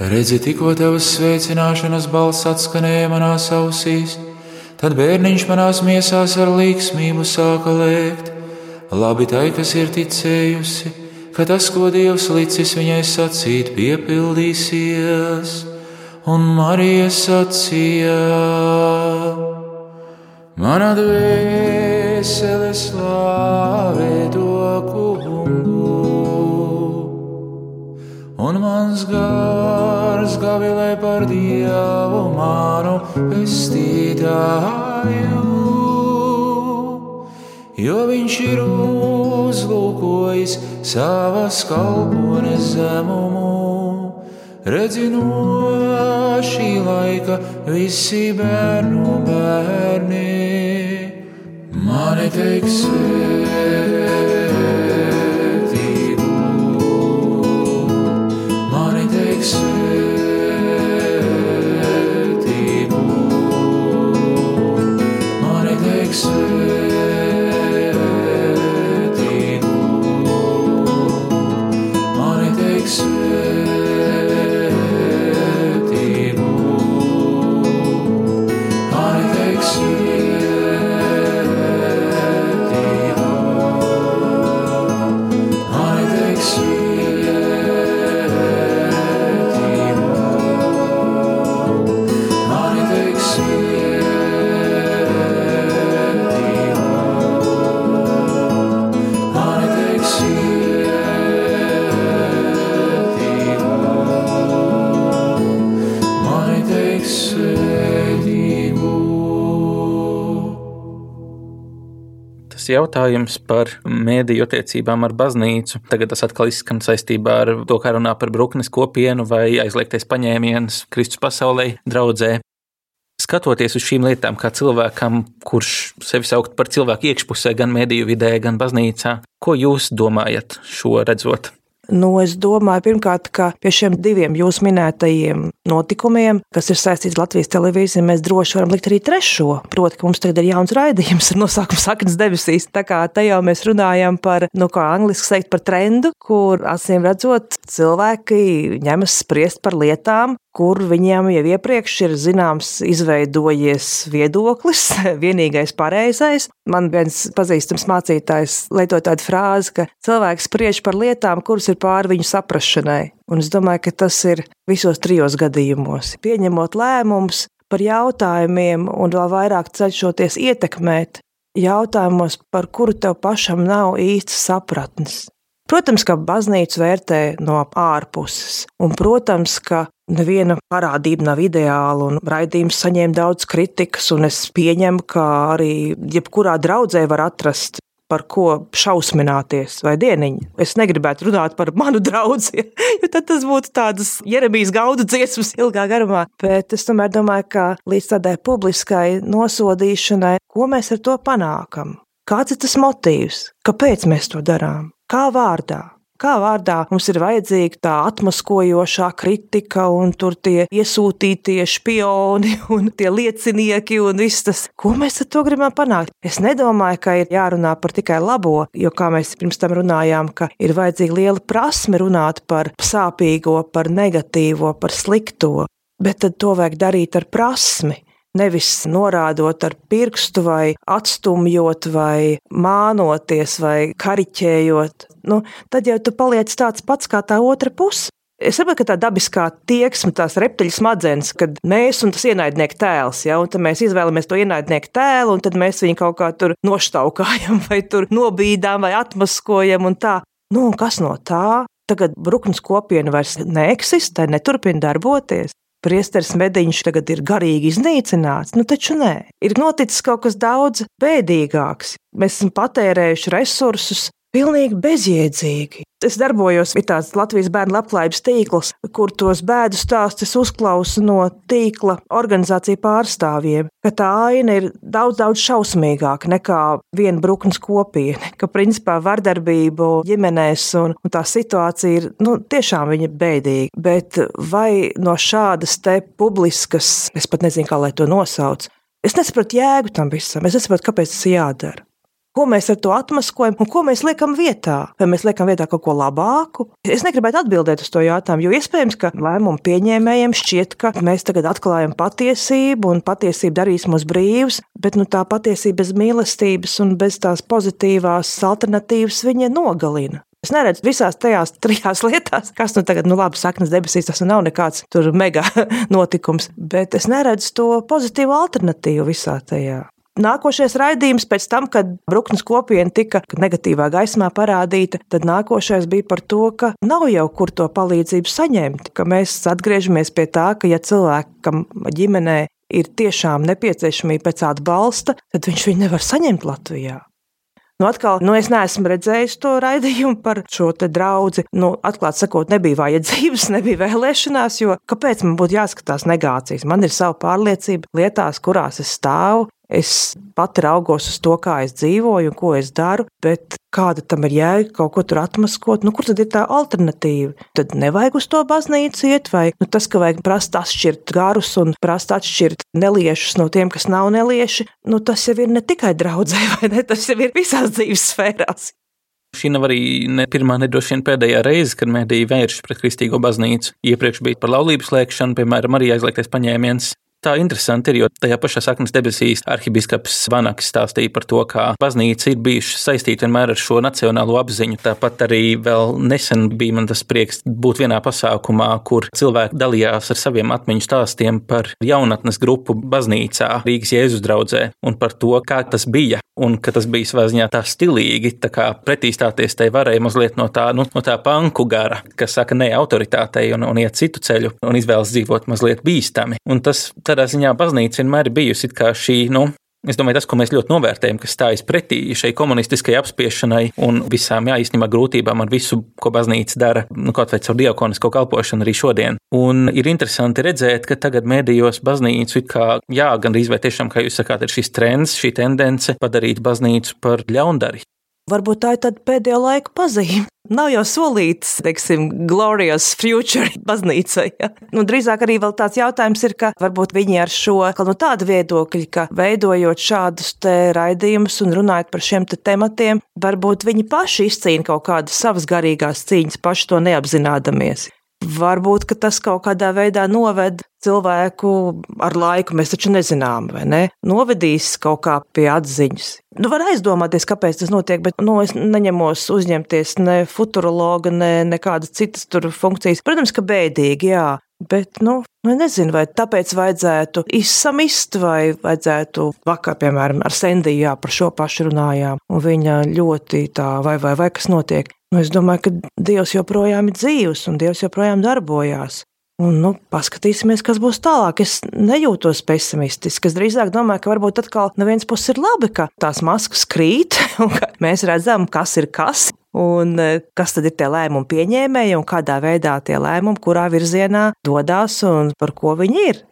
E: Redzi, tikko tavas sveicināšanas balss atskanēja manās ausīs, tad bērniņš manās miesās ar līksmību sāka lēkt. Labi tai, kas ir ticējusi, ka tas, ko Dievs licis viņai sacīt, piepildīsies, un Marija sacīja: Mana dvēsele slāvē to kungu un mans gars gavilē par dievu manu pestītāju. Jo viņš ir uzlūkojis savas kalpones zemumu, redzinot šī laika visi bērnu bērni. Mani teiks,
A: jautājums par mēdīju attiecībām ar baznīcu. Tagad tas atkal izskan saistībā ar to, kā runā par brūknes kopienu vai aizliegtais paņēmiens Kristus pasaulē, draudzē. Skatoties uz šīm lietām, kā cilvēkam, kurš sevi saukt par cilvēku iekšpusē, gan mediju vidē, gan baznīcā, ko jūs domājat šo redzot?
D: Nu, es domāju, pirmkārt, ka pie šiem diviem jūs minētajiem notikumiem, kas ir saistīti ar Latvijas televīziju, mēs droši varam likt arī trešo. Proti, ka mums tagad ir jauns raidījums ar nosaukumu Saknes debesīs. Tā kā tajā mēs runājam par, nu, kā angliski teikt, par trendu, kur acīm redzot, cilvēki ņemas spriest par lietām, kur viņiem jau iepriekš ir zināms, izveidojies viedoklis, vienīgais pareizais. Man viens pazīstams mācītājs lieto tādu frāzi, ka cilvēks spriež par lietām, kuras ir pāri viņu saprašanai. Un es domāju, ka tas ir visos trijos gadījumos. Pieņemot lēmumus par jautājumiem un vēl vairāk cenšoties ietekmēt jautājumos, par kuru tev pašam nav īstas sapratnes. Protams, ka baznīca vērtē no ārpuses, un, protams, ka neviena parādība nav ideāla, un raidījums saņēma daudz kritikas, un es pieņemu, ka arī jebkurā draudzē var atrast par ko šausmināties, vai dieniņa. Es negribētu runāt par manu draugu, jo tad tas būtu tādas Jeremijas gaudu dziesmas ilgā garumā. Bet es tomēr domāju, ka līdz tādai publiskai nosodīšanai, ko mēs ar to panākam? Kāds ir tas motīvs? Kāpēc mēs to darām? Kā vārdā? Kā vārdā mums ir vajadzīga tā atmaskojošā kritika, un tur tie iesūtītie spioni un tie liecinieki un viss tas, ko mēs ar to gribam panākt. Es nedomāju, ka ir jārunā par tikai labo, jo, kā mēs pirms tam runājām, ka ir vajadzīga liela prasme runāt par sāpīgo, par negatīvo, par slikto, bet tad to vajag darīt ar prasmi nevis norādot ar pirkstu, vai atstumjot, vai mānoties, vai kariķējot, nu, tad jau tu paliec tāds pats kā tā otra puse. Es saprotu, ka tā dabiskā tieksme, tās reptiļu smadzenes, kad mēs un tas ienaidnieka tēls, ja, mēs izvēlamies to ienaidnieka tēlu, un tad mēs viņu kaut kā tur noštaukājam, vai tur nobīdām, vai atmaskojam, un tā. Nu, un kas no tā? Tagad brūknes kopiena vairs neeksistē, neturpina darboties priesteris mediņš tagad ir garīgi iznīcināts, nu taču nē. Ir noticis kaut kas daudz bēdīgāks. Mēs esam patērējuši resursus, Pilnīgi bezjēdzīgi. Es darbojos pie tādas Latvijas bērnu labklājības tīkls, kur tos bēdu stāstus uzklausu no tīkla organizāciju pārstāvjiem, ka tā aina ir daudz, daudz šausmīgāka nekā viena brūknes kopiena, ka principā vardarbību ģimenēs un, un tā situācija ir nu, tiešām viņa bēdīga. Bet vai no šādas te publiskas, es pat nezinu, kā lai to nosauc, es nesaprotu jēgu tam visam, es nesaprotu, kāpēc tas jādara. Ko mēs ar to atmaskojam un ko mēs liekam vietā? Vai mēs liekam vietā kaut ko labāku? Es negribētu atbildēt uz to jautājumu, jo iespējams, ka lēmumu pieņēmējiem šķiet, ka mēs tagad atklājam patiesību un patiesība darīs mūs brīvus, bet nu, tā patiesība bez mīlestības un bez tās pozitīvās alternatīvas viņa nogalina. Es neredzu visās tajās trijās lietās, kas nu tagad, nu labi, saknes debesīs, tas nav nekāds tur mega notikums, bet es neredzu to pozitīvo alternatīvu visā tajā. Nākošais raidījums pēc tam, kad Bruknes kopiena tika negatīvā gaismā parādīta, tad nākošais bija par to, ka nav jau kur to palīdzību saņemt, ka mēs atgriežamies pie tā, ka ja cilvēkam ģimenē ir tiešām nepieciešamība pēc atbalsta, tad viņš viņu nevar saņemt Latvijā. Nu, atkal, nu, es neesmu redzējis to raidījumu par šo draugu. Nu, atklāti sakot, nebija vajadzības, nebija vēlēšanās, jo kāpēc man būtu jāskatās negācijas? Man ir sava pārliecība lietās, kurās es stāvu. Es pati raugos uz to, kā es dzīvoju un ko es daru, bet kāda tam ir jēga kaut ko tur atmaskot, nu kur tad ir tā alternatīva? Tad nevajag uz to baznīcu iet, vai nu, tas, ka vajag prast atšķirt garus un prast atšķirt neliešus no tiem, kas nav nelieši, nu tas jau ir ne tikai draudzē, vai ne? Tas jau ir visās dzīves sfērās.
A: Šī nav arī ne pirmā, ne droši vien pēdējā reize, kad mēdīja vēršas pret kristīgo baznīcu. Iepriekš bija par laulības slēgšanu, piemēram, arī aizliegtais paņēmiens Tā interesanti ir, jo tajā pašā saknes debesīs arhibīskaps Vanaks stāstīja par to, kā baznīca ir bijuši saistīta vienmēr ar šo nacionālo apziņu. Tāpat arī vēl nesen bija man tas prieks būt vienā pasākumā, kur cilvēki dalījās ar saviem atmiņu stāstiem par jaunatnes grupu baznīcā Rīgas Jēzus draudzē un par to, kā tas bija un ka tas bija savā ziņā tā stilīgi, tā kā pretīstāties tai varēja mazliet no tā, nu, no tā panku gara, kas saka ne autoritātei un, un iet citu ceļu un izvēlas dzīvot mazliet bīstami. Un tas tādā ziņā baznīca vienmēr ir bijusi šī, nu, Es domāju, tas, ko mēs ļoti novērtējam, kas stājas pretī šai komunistiskajai apspiešanai un visām, jā, īstenībā grūtībām ar visu, ko baznīca dara, nu, kaut vai caur diakonisko kalpošanu arī šodien. Un ir interesanti redzēt, ka tagad mēdījos baznīcu kā, jā, gan arī tiešām, kā jūs sakāt, ir šis trends, šī tendence padarīt baznīcu par ļaundari.
D: Varbūt tā ir tāda pēdējo laiku pazīme. Nav jau solīts, teiksim, glorious future baznīcai. Ja? Nu, drīzāk arī vēl tāds jautājums ir, ka varbūt viņi ar šo, ka no tāda viedokļa, ka veidojot šādus te raidījumus un runājot par šiem te tematiem, varbūt viņi paši izcīna kaut kādas savas garīgās cīņas, paši to neapzinādamies. Varbūt tas kaut kādā veidā noved cilvēku ar laiku, mēs taču nezinām, vai ne? Novedīs kaut kā pie atziņas. Nu, var aizdomāties, kāpēc tas notiek, bet nu, es neņemos uzņemties ne futurologa, ne nekādas citas tur funkcijas. Protams, ka bēdīgi, jā. Bet, nu, nu, nezinu, vai tāpēc vajadzētu izsamist, vai vajadzētu vakar, piemēram, ar Sendiju jā, par šo pašu runājām, un viņa ļoti tā, vai, vai, vai kas notiek. Nu, es domāju, ka Dievs joprojām ir dzīvs un Dievs joprojām darbojās. Un, nu, paskatīsimies, kas būs tālāk. Es nejūtos pesimistiski. Es drīzāk domāju, ka varbūt atkal no vienas puses ir labi, ka tās maskas krīt, un ka mēs redzam, kas ir kas, un e, kas tad ir tie lēmumu pieņēmēji, un kādā veidā tie lēmumi, kurā virzienā dodas un par ko viņi ir.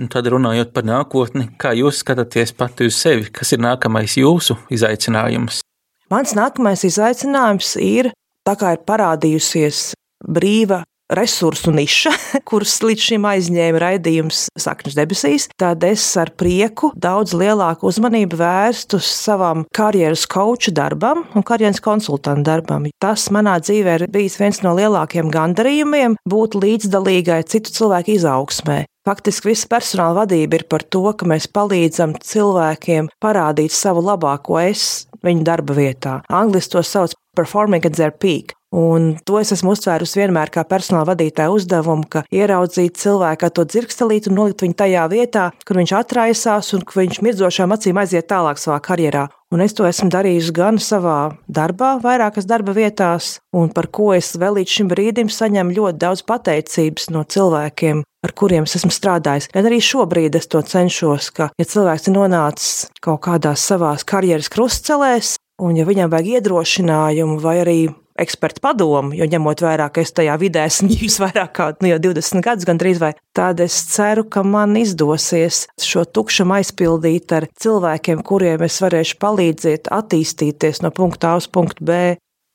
A: Un tad runājot par nākotni, kā jūs skatāties pati uz sevi, kas ir nākamais jūsu izaicinājums?
D: Mans nākamais izaicinājums ir tā kā ir parādījusies brīva resursu niša, kuras līdz šim aizņēma raidījums Saknes debesīs, tad es ar prieku daudz lielāku uzmanību vērstu savam karjeras koču darbam un karjeras konsultantu darbam. Tas manā dzīvē ir bijis viens no lielākiem gandarījumiem būt līdzdalīgai citu cilvēku izaugsmē. Faktiski visa personāla vadība ir par to, ka mēs palīdzam cilvēkiem parādīt savu labāko es viņu darba vietā. Angliski to sauc performing at their peak. Un to es esmu uztvērusi vienmēr kā personāla vadītāja uzdevumu, ka ieraudzīt cilvēku to dzirkstelīti un nolikt viņu tajā vietā, kur viņš atraisās un ka viņš mirdzošām acīm aiziet tālāk savā karjerā. Un es to esmu darījusi gan savā darbā, vairākas darba vietās, un par ko es vēl līdz šim brīdim saņemu ļoti daudz pateicības no cilvēkiem, ar kuriem es esmu strādājis. Gan arī šobrīd es to cenšos, ka, ja cilvēks ir nonācis kaut kādās savās karjeras krustcelēs, un ja viņam vajag iedrošinājumu vai arī ekspertu padomu, jo ņemot vērā, ka es tajā vidē esmu bijis vairāk kā nu, 20 gadus, gandrīz vai tad es ceru, ka man izdosies šo tukšumu aizpildīt ar cilvēkiem, kuriem es varēšu palīdzēt attīstīties no punkta A uz punktu B.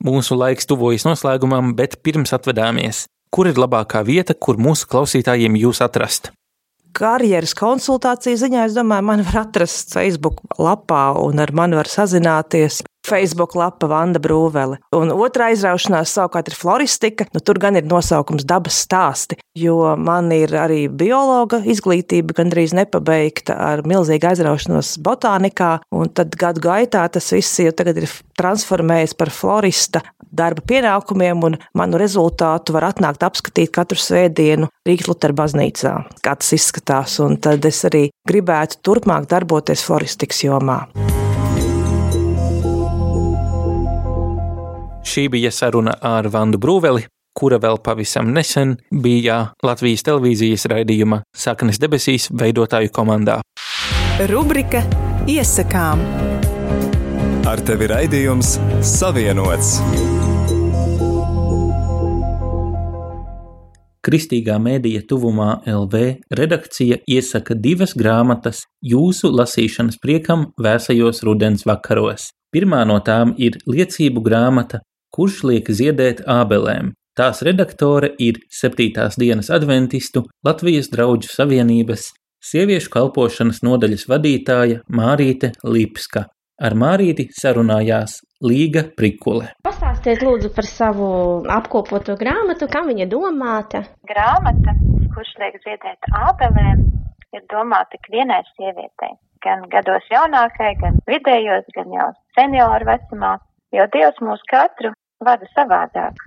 A: Mūsu laiks tuvojas noslēgumam, bet pirms atvedāmies, kur ir labākā vieta, kur mūsu klausītājiem jūs atrast?
D: karjeras konsultāciju ziņā, es domāju, man var atrast Facebook lapā un ar mani var sazināties. Facebook lapa Vanda Brūvele. Un otrā izraušanās savukārt ir floristika. Nu, tur gan ir nosaukums dabas stāsti, jo man ir arī biologa izglītība gandrīz nepabeigta ar milzīgu aizraušanos botānikā. Un tad gadu gaitā tas viss jau tagad ir transformējies par florista darba pienākumiem, un manu rezultātu var atnākt apskatīt katru svētdienu Rīgas Lutera baznīcā, kā tas izskatās. Un tad es arī gribētu turpmāk darboties floristikas jomā.
A: Šī bija saruna ar Vandu Brūveli, kura vēl pavisam nesen bija Latvijas televīzijas raidījuma Saknes debesīs veidotāju komandā.
C: Rubrika Iesakām.
B: Ar tevi raidījums Savienots.
A: Kristīgā mēdīja tuvumā LV redakcija iesaka divas grāmatas jūsu lasīšanas priekam vēsajos rudens vakaros. Pirmā no tām ir liecību grāmata kurš liek ziedēt ābelēm. Tās redaktore ir septītās dienas adventistu Latvijas draugu savienības sieviešu kalpošanas nodaļas vadītāja Mārīte Lipska. Ar Mārīti sarunājās Līga Prikule.
F: Pastāstiet lūdzu par savu apkopoto grāmatu, kam viņa domāta.
G: Grāmata, kurš liek ziedēt ābelēm, ir domāta ikvienai sievietei. Gan gados jaunākai, gan vidējos, gan jau senioru vecumā, jo Dievs mūs katru vada savādāk,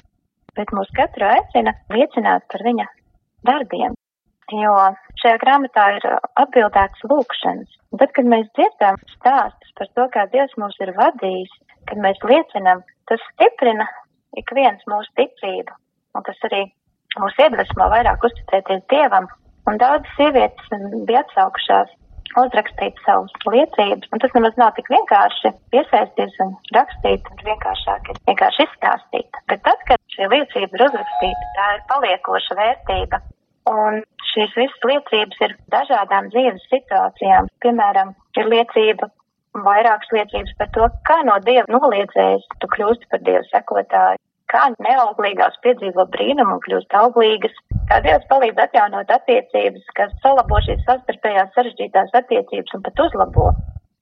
G: bet mūs katru aicina liecināt par viņa darbiem, jo šajā grāmatā ir atbildēts lūkšanas. Tad, kad mēs dzirdam stāstus par to, kā Dievs mūs ir vadījis, kad mēs liecinam, tas stiprina ik viens mūsu ticību, un tas arī mūs iedvesmo vairāk uzticēties Dievam. Un daudz sievietes bija atsaukušās uzrakstīt savus liecības, un tas nemaz nav tik vienkārši iesaisties un rakstīt, un vienkāršāk ir vienkārši izstāstīt. Bet tad, kad šī liecība ir uzrakstīta, tā ir paliekoša vērtība. Un šīs visas liecības ir dažādām dzīves situācijām. Piemēram, ir liecība vairākas liecības par to, kā no Dieva noliedzējis tu kļūsti par Dievu sekotāju, kā neauglīgās piedzīvo brīnumu un kļūst auglīgas, kā Dievs palīdz atjaunot attiecības, kas salabo šīs sastarpējās sarežģītās attiecības un pat uzlabo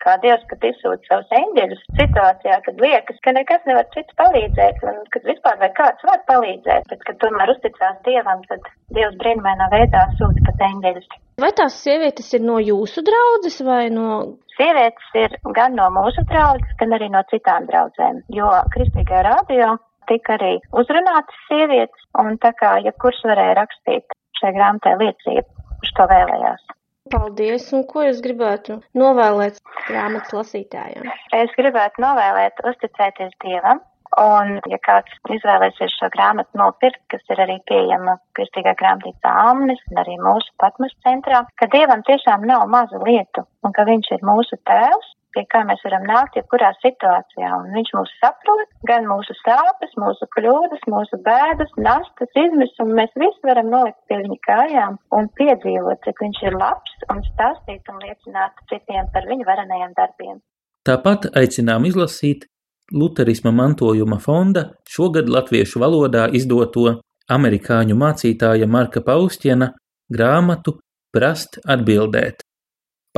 G: kā Dievs pat izsūta savus eņģeļus situācijā, kad liekas, ka nekas nevar cits palīdzēt, un kad vispār vai kāds var palīdzēt, bet kad tomēr uzticās Dievam, tad Dievs brīnumainā veidā sūta pat eņģeļus.
F: Vai tās sievietes ir no jūsu draudzes vai no?
G: Sievietes ir gan no mūsu draudzes, gan arī no citām draudzēm, jo Kristīgajā radio tika arī uzrunātas sievietes, un tā kā jebkurš varēja rakstīt šai grāmatai liecību, kurš to vēlējās.
F: Paldies, un ko jūs gribētu novēlēt grāmatas lasītājiem?
G: Es gribētu novēlēt uzticēties Dievam, un, ja kāds izvēlēsies šo grāmatu nopirkt, kas ir arī pieejama kristīgā grāmatā Āmnes un arī mūsu patmas centrā, ka Dievam tiešām nav mazu lietu, un ka Viņš ir mūsu tēvs, pie kā mēs varam nākt jebkurā situācijā, un viņš mūs saprot, gan mūsu sāpes, mūsu kļūdas, mūsu bēdas, nastas, izmisumu, mēs visi varam nolikt pie viņa kājām un piedzīvot, cik viņš ir labs un stāstīt un liecināt citiem par viņu varenajiem darbiem.
A: Tāpat aicinām izlasīt Lutherisma mantojuma fonda šogad latviešu valodā izdoto amerikāņu mācītāja Marka Paustjena grāmatu Prast atbildēt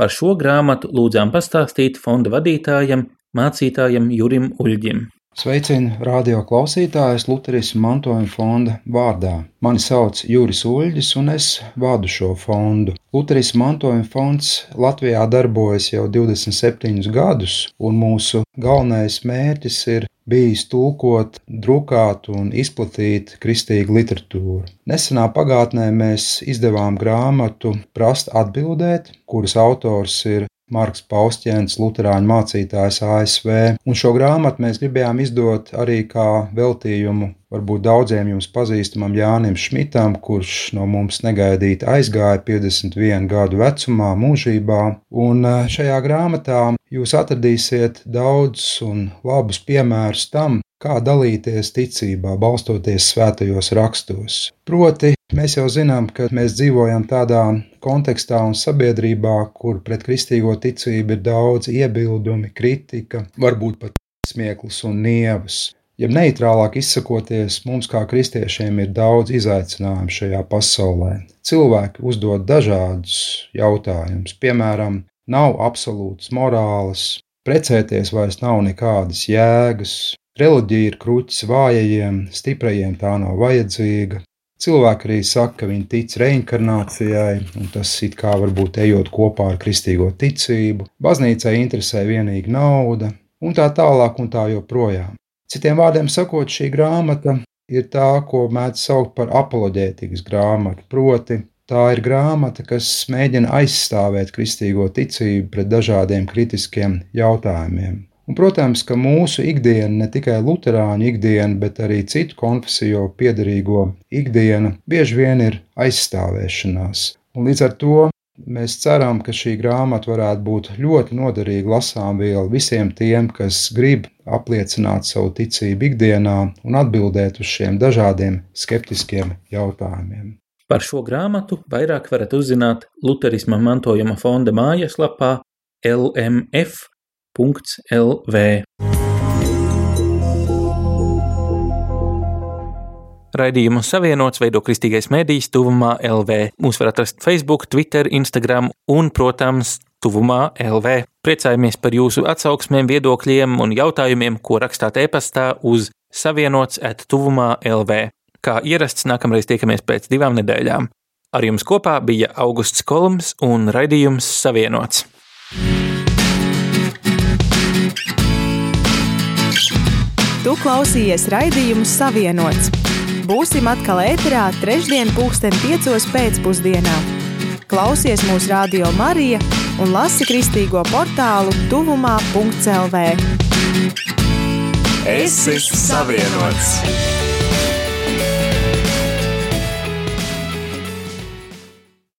A: Par šo grāmatu lūdzām pastāstīt fonda vadītājam, mācītājam Jurim Uļģim.
H: Sveicinu radio klausītājus Lutherismu mantojuma fonda vārdā. Mani sauc Juris Uļģis un es vadu šo fondu. Lutherismu mantojuma fonds Latvijā darbojas jau 27 gadus, un mūsu galvenais mērķis ir bijis tulkot, drukāt un izplatīt kristīgu literatūru. Nesenā pagātnē mēs izdevām grāmatu Prast atbildēt, kuras autors ir Marks Paustjēns, Lutāņu mācītājs ASV, un šo grāmatu mēs gribējām izdot arī kā veltījumu varbūt daudziem jums pazīstamam Jānim Šmitam, kurš no mums negaidīti aizgāja 51 gadu vecumā, mūžībā, un eh, šajā grāmatā jūs atradīsiet daudz un labus piemērus tam, kā dalīties ticībā, balstoties svētajos rakstos. Proti, mēs jau zinām, ka mēs dzīvojam tādā kontekstā un sabiedrībā, kur pret kristīgo ticību ir daudz iebildumi, kritika, varbūt pat smieklis un nievas. Ja neitrālāk izsakoties, mums kā kristiešiem ir daudz izaicinājumu šajā pasaulē. Cilvēki uzdod dažādus jautājumus, piemēram, nav absolūtas morāles, precēties vairs nav nekādas jēgas, Reliģija ir kruķis vājajiem, stiprajiem tā nav vajadzīga. Cilvēki arī saka, ka viņi tic reinkarnācijai, un tas it kā varbūt ejot kopā ar kristīgo ticību. Baznīcai interesē vienīgi nauda, un tā tālāk un tā joprojām. Citiem vārdiem sakot, šī grāmata ir tā, ko mēdz saukt par apoloģētikas grāmatu, proti, tā ir grāmata, kas mēģina aizstāvēt kristīgo ticību pret dažādiem kritiskiem jautājumiem. Un, protams, ka mūsu ikdiena, ne tikai luterāņu ikdiena, bet arī citu konfesiju piedarīgo ikdiena, bieži vien ir aizstāvēšanās. Un līdz ar to mēs ceram, ka šī grāmata varētu būt ļoti noderīga lasām viela visiem tiem, kas grib apliecināt savu ticību ikdienā un atbildēt uz šiem dažādiem skeptiskiem jautājumiem.
A: Par šo grāmatu vairāk varat uzzināt Lutherisma mantojuma fonda mājaslapā LMF Raidījumu savienots veido Kristīgais mēdījis tuvumā LV. Mūs var atrast Facebook, Twitter, Instagram un, protams, tuvumā LV. Priecājamies par jūsu atsauksmēm, viedokļiem un jautājumiem, ko rakstāt e-pastā uz savienots at tuvumā LV. Kā ierasts, nākamreiz tiekamies pēc divām nedēļām. Ar jums kopā bija Augusts Kolums un raidījums Savienots.
C: Tu klausījies raidījumu Savienots. Būsim atkal ēterā trešdien, pulksten piecos pēcpusdienā. Klausies mūsu radio Marija un lasi kristīgo portālu tuvumā.clv.
B: Es esmu savienots!